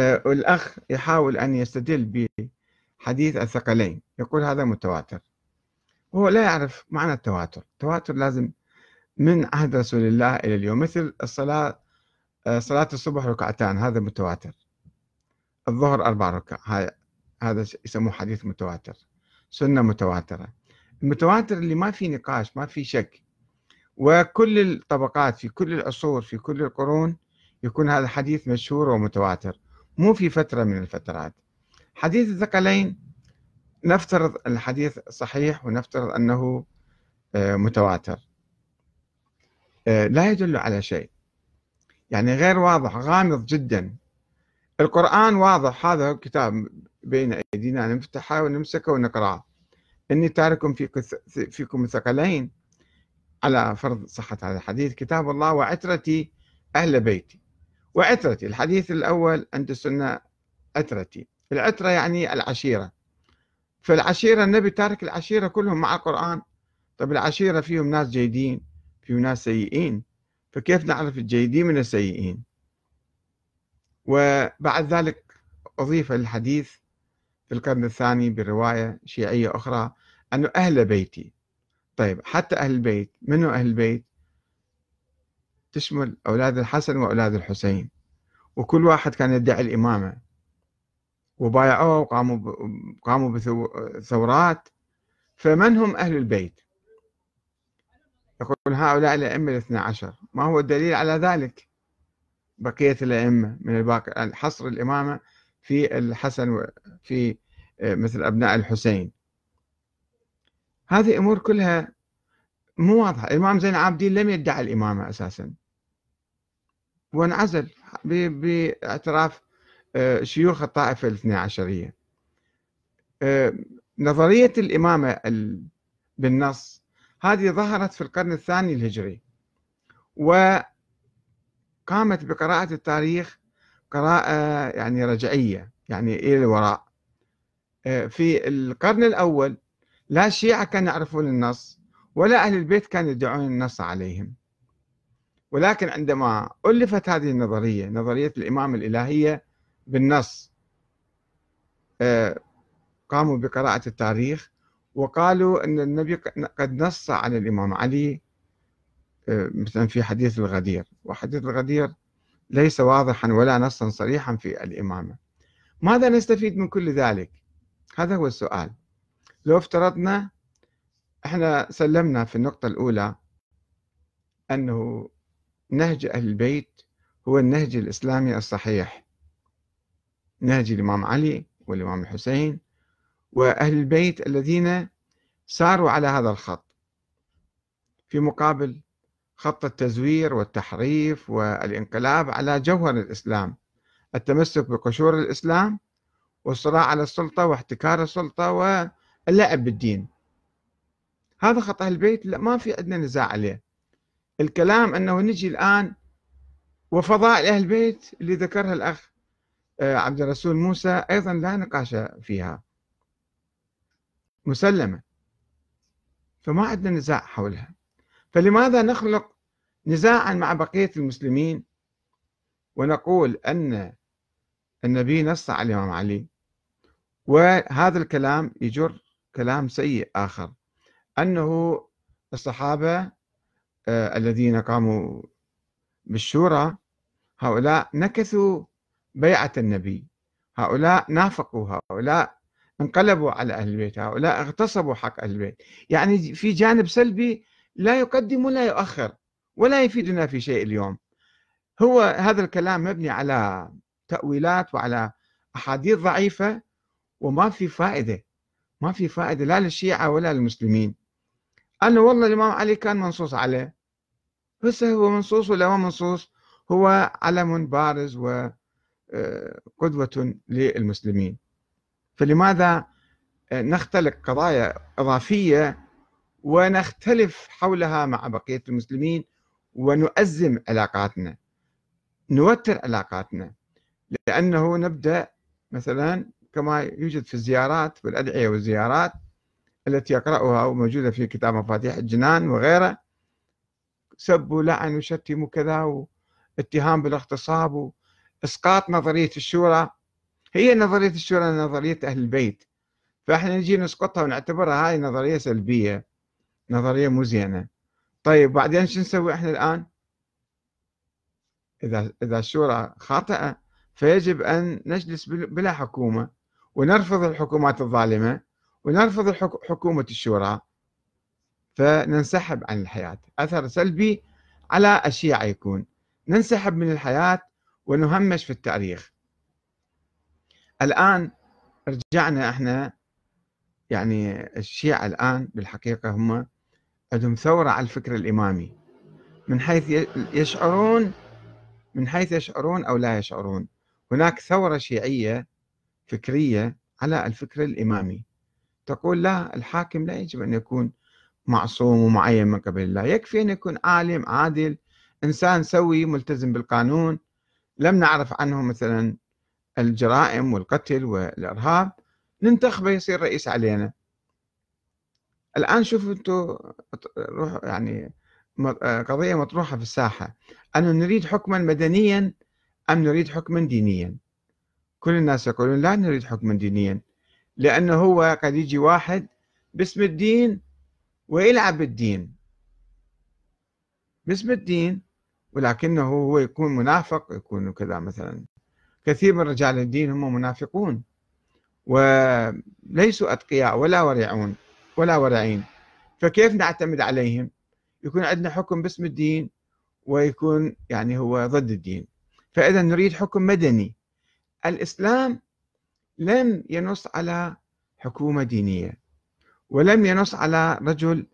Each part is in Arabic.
آه، الأخ يحاول أن يستدل بحديث الثقلين. يقول هذا متواتر. هو لا يعرف معنى التواتر. التواتر لازم من عهد رسول الله إلى اليوم مثل الصلاة آه، صلاة الصبح ركعتان هذا متواتر. الظهر أربع ركع هذا يسموه حديث متواتر. سنة متواترة. المتواتر اللي ما في نقاش ما في شك. وكل الطبقات في كل العصور في كل القرون يكون هذا حديث مشهور ومتواتر. مو في فترة من الفترات. حديث الثقلين نفترض الحديث صحيح ونفترض أنه آه، متواتر. آه، لا يدل على شيء. يعني غير واضح غامض جدا. القرآن واضح هذا كتاب بين أيدينا نفتحه ونمسكه ونقرأه. إني تارك فيكم الثقلين. على فرض صحة هذا الحديث كتاب الله وعترتي أهل بيتي. وعترتي الحديث الأول عند السنة عترتي. العترة يعني العشيرة. فالعشيرة النبي تارك العشيرة كلهم مع القرآن. طيب العشيرة فيهم ناس جيدين فيهم ناس سيئين. فكيف نعرف الجيدين من السيئين؟ وبعد ذلك أضيف الحديث في القرن الثاني برواية شيعية أخرى أنه أهل بيتي. طيب حتى أهل البيت منو أهل البيت؟ تشمل أولاد الحسن وأولاد الحسين. وكل واحد كان يدعي الإمامة. وبايعوه وقاموا قاموا بثورات. فمن هم أهل البيت؟ يقول هؤلاء الأئمة الاثنى عشر. ما هو الدليل على ذلك؟ بقية الأئمة من الباقي حصر الإمامة في الحسن وفي آه، مثل أبناء الحسين. هذه أمور كلها مو واضحة. الإمام زين العابدين لم يدعي الإمامة أساسا. وانعزل باعتراف آه، شيوخ الطائفة الاثنى عشرية. آه، نظرية الإمامة بالنص هذه ظهرت في القرن الثاني الهجري وقامت بقراءة التاريخ قراءة يعني رجعية يعني إلى الوراء. آه، في القرن الأول لا الشيعة كانوا يعرفون النص ولا أهل البيت كانوا يدعون النص عليهم. ولكن عندما ألفت هذه النظرية نظرية الإمامة الإلهية بالنص آه، قاموا بقراءة التاريخ وقالوا أن النبي قد نص على الإمام علي آه، مثلا في حديث الغدير. وحديث الغدير ليس واضحا ولا نصا صريحا في الإمامة. ماذا نستفيد من كل ذلك؟ هذا هو السؤال. لو افترضنا إحنا سلمنا في النقطة الأولى أنه نهج أهل البيت هو النهج الإسلامي الصحيح. نهج الإمام علي والإمام الحسين وأهل البيت الذين ساروا على هذا الخط في مقابل خط التزوير والتحريف والإنقلاب على جوهر الإسلام التمسك بقشور الإسلام والصراع على السلطة واحتكار السلطة واللعب بالدين. هذا خط أهل البيت لا ما في عندنا نزاع عليه. الكلام أنه نجي الآن وفضائل أهل البيت اللي ذكرها الأخ آه، عبد الرسول موسى أيضا لا نقاش فيها. مسلمة. فما عندنا نزاع حولها. فلماذا نخلق نزاعا مع بقية المسلمين؟ ونقول أن النبي نص على الإمام علي. وهذا الكلام يجر كلام سيء آخر. أنه الصحابة الذين قاموا بالشورى هؤلاء نكثوا بيعة النبي. هؤلاء نافقوا هؤلاء انقلبوا على أهل البيت هؤلاء اغتصبوا حق أهل البيت. يعني في جانب سلبي لا يقدم ولا يؤخر ولا يفيدنا في شيء اليوم. هو هذا الكلام مبني على تأويلات وعلى أحاديث ضعيفة وما في فائدة ما في فائدة لا للشيعة ولا للمسلمين. أنه والله الإمام علي كان منصوص عليه. بس هو منصوص ولا ما منصوص؟ هو علم بارز وقدوة آه، للمسلمين. فلماذا نختلق قضايا إضافية ونختلف حولها مع بقية المسلمين ونؤزم علاقاتنا نوتر علاقاتنا؟ لأنه نبدأ مثلا كما يوجد في الزيارات والأدعية والزيارات التي يقرأها وموجودة في كتاب مفاتيح الجنان وغيره سب ولعن وشتم وكذا واتهام بالاغتصاب إسقاط نظرية الشورى. هي نظرية الشورى نظرية أهل البيت. فإحنا نجي نسقطها ونعتبرها هاي نظرية سلبية نظرية مو زينة. طيب بعدين شو نسوي إحنا الآن؟ إذا إذا الشورى خاطئة فيجب أن نجلس بلا حكومة ونرفض الحكومات الظالمة. ونرفض حكومة الشورى فننسحب عن الحياة. أثر سلبي على الشيعة يكون. ننسحب من الحياة ونهمش في التاريخ. الآن رجعنا إحنا يعني الشيعة الآن بالحقيقة هم عندهم ثورة على الفكر الإمامي. من حيث يشعرون من حيث يشعرون أو لا يشعرون هناك ثورة شيعية فكرية على الفكر الإمامي. تقول لا الحاكم لا يجب أن يكون معصوم ومعين من قبل الله. يكفي أن يكون عالم عادل إنسان سوي ملتزم بالقانون. لم نعرف عنه مثلا الجرائم والقتل والإرهاب. ننتخبه يصير رئيس علينا. الآن شوفوا أنتم يعني قضية مطروحة في الساحة. أن نريد حكما مدنيا أم نريد حكما دينيا؟ كل الناس يقولون لا نريد حكما دينيا. لأنه هو قد يجي واحد باسم الدين ويلعب بالدين. باسم الدين ولكنه هو يكون منافق يكون كذا مثلا. كثير من رجال الدين هم منافقون وليسوا أتقياء ولا ورعون ولا ورعين. فكيف نعتمد عليهم؟ يكون عندنا حكم باسم الدين ويكون يعني هو ضد الدين. فإذا نريد حكم مدني. الإسلام لم ينص على حكومة دينية ولم ينص على رجل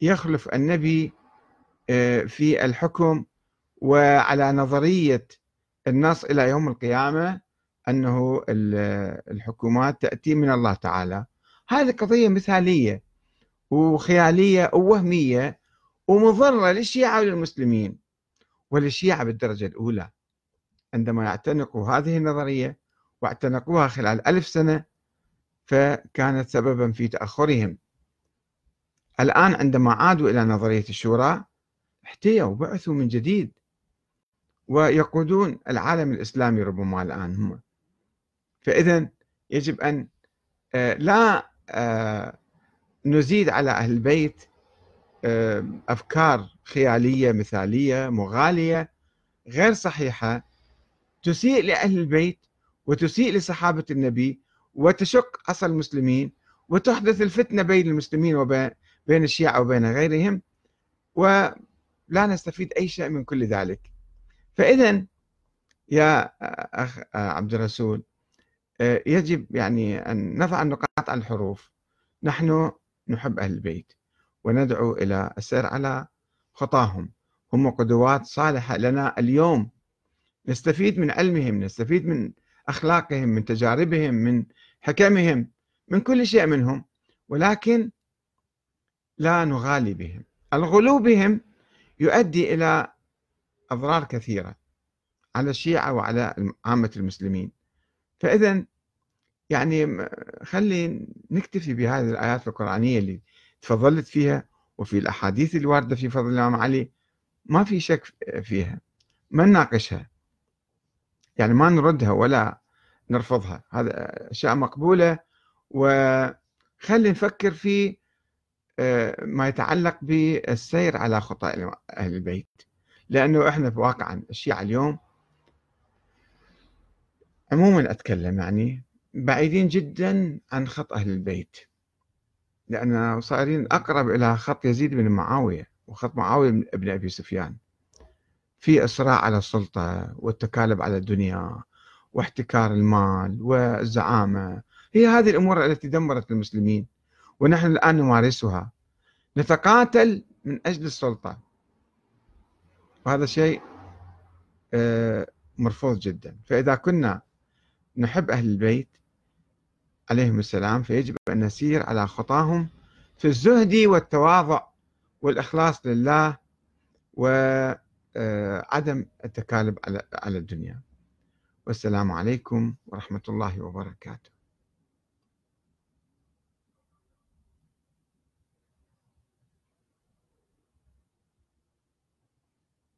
يخلف النبي آه، في الحكم وعلى نظرية النص إلى يوم القيامة أنه الحكومات تأتي من الله تعالى. هذه قضية مثالية وخيالية ووهمية ومضرة للشيعة وللمسلمين وللشيعة بالدرجة الأولى. عندما يعتنقوا هذه النظرية واعتنقوها خلال ألف سنة فكانت سببا في تأخرهم. الآن عندما عادوا إلى نظرية الشورى احتيوا وبعثوا من جديد ويقودون العالم الإسلامي ربما الآن هم. فإذا يجب أن آه، لا آه، نزيد على أهل البيت آه، أفكار خيالية مثالية مغالية غير صحيحة تسيء لأهل البيت وتسيء لصحابة النبي وتشق عصا المسلمين وتحدث الفتنة بين المسلمين وبين بين الشيعة وبين غيرهم ولا نستفيد أي شيء من كل ذلك. فإذا يا أخ عبد الرسول يجب يعني أن نضع النقاط على الحروف. نحن نحب أهل البيت وندعو إلى السير على خطاهم. هم قدوات صالحة لنا اليوم. نستفيد من علمهم نستفيد من أخلاقهم من تجاربهم من حكمهم من كل شيء منهم. ولكن لا نغالي بهم. الغلو بهم يؤدي إلى أضرار كثيرة على الشيعة وعلى عامة المسلمين. فإذا يعني خلي نكتفي بهذه الآيات القرآنية اللي تفضلت فيها وفي الأحاديث الواردة في فضل الإمام علي. ما في شك فيها. ما نناقشها. يعني ما نردها ولا نرفضها. هذا أشياء مقبولة. وخلي نفكر في آه، ما يتعلق بالسير على خطى أهل البيت. لأنه إحنا في واقعا الشيعة اليوم عموما أتكلم يعني بعيدين جدا عن خط أهل البيت. لأن صايرين أقرب إلى خط يزيد بن معاوية وخط معاوية بن أبي سفيان. في إصراع على السلطة والتكالب على الدنيا واحتكار المال والزعامة. هي هذه الأمور التي دمرت المسلمين ونحن الآن نمارسها. نتقاتل من أجل السلطة. وهذا شيء آه، مرفوض جدا. فإذا كنا نحب أهل البيت عليهم السلام فيجب أن نسير على خطاهم في الزهد والتواضع والإخلاص لله وعدم التكالب على الدنيا. والسلام عليكم ورحمة الله وبركاته.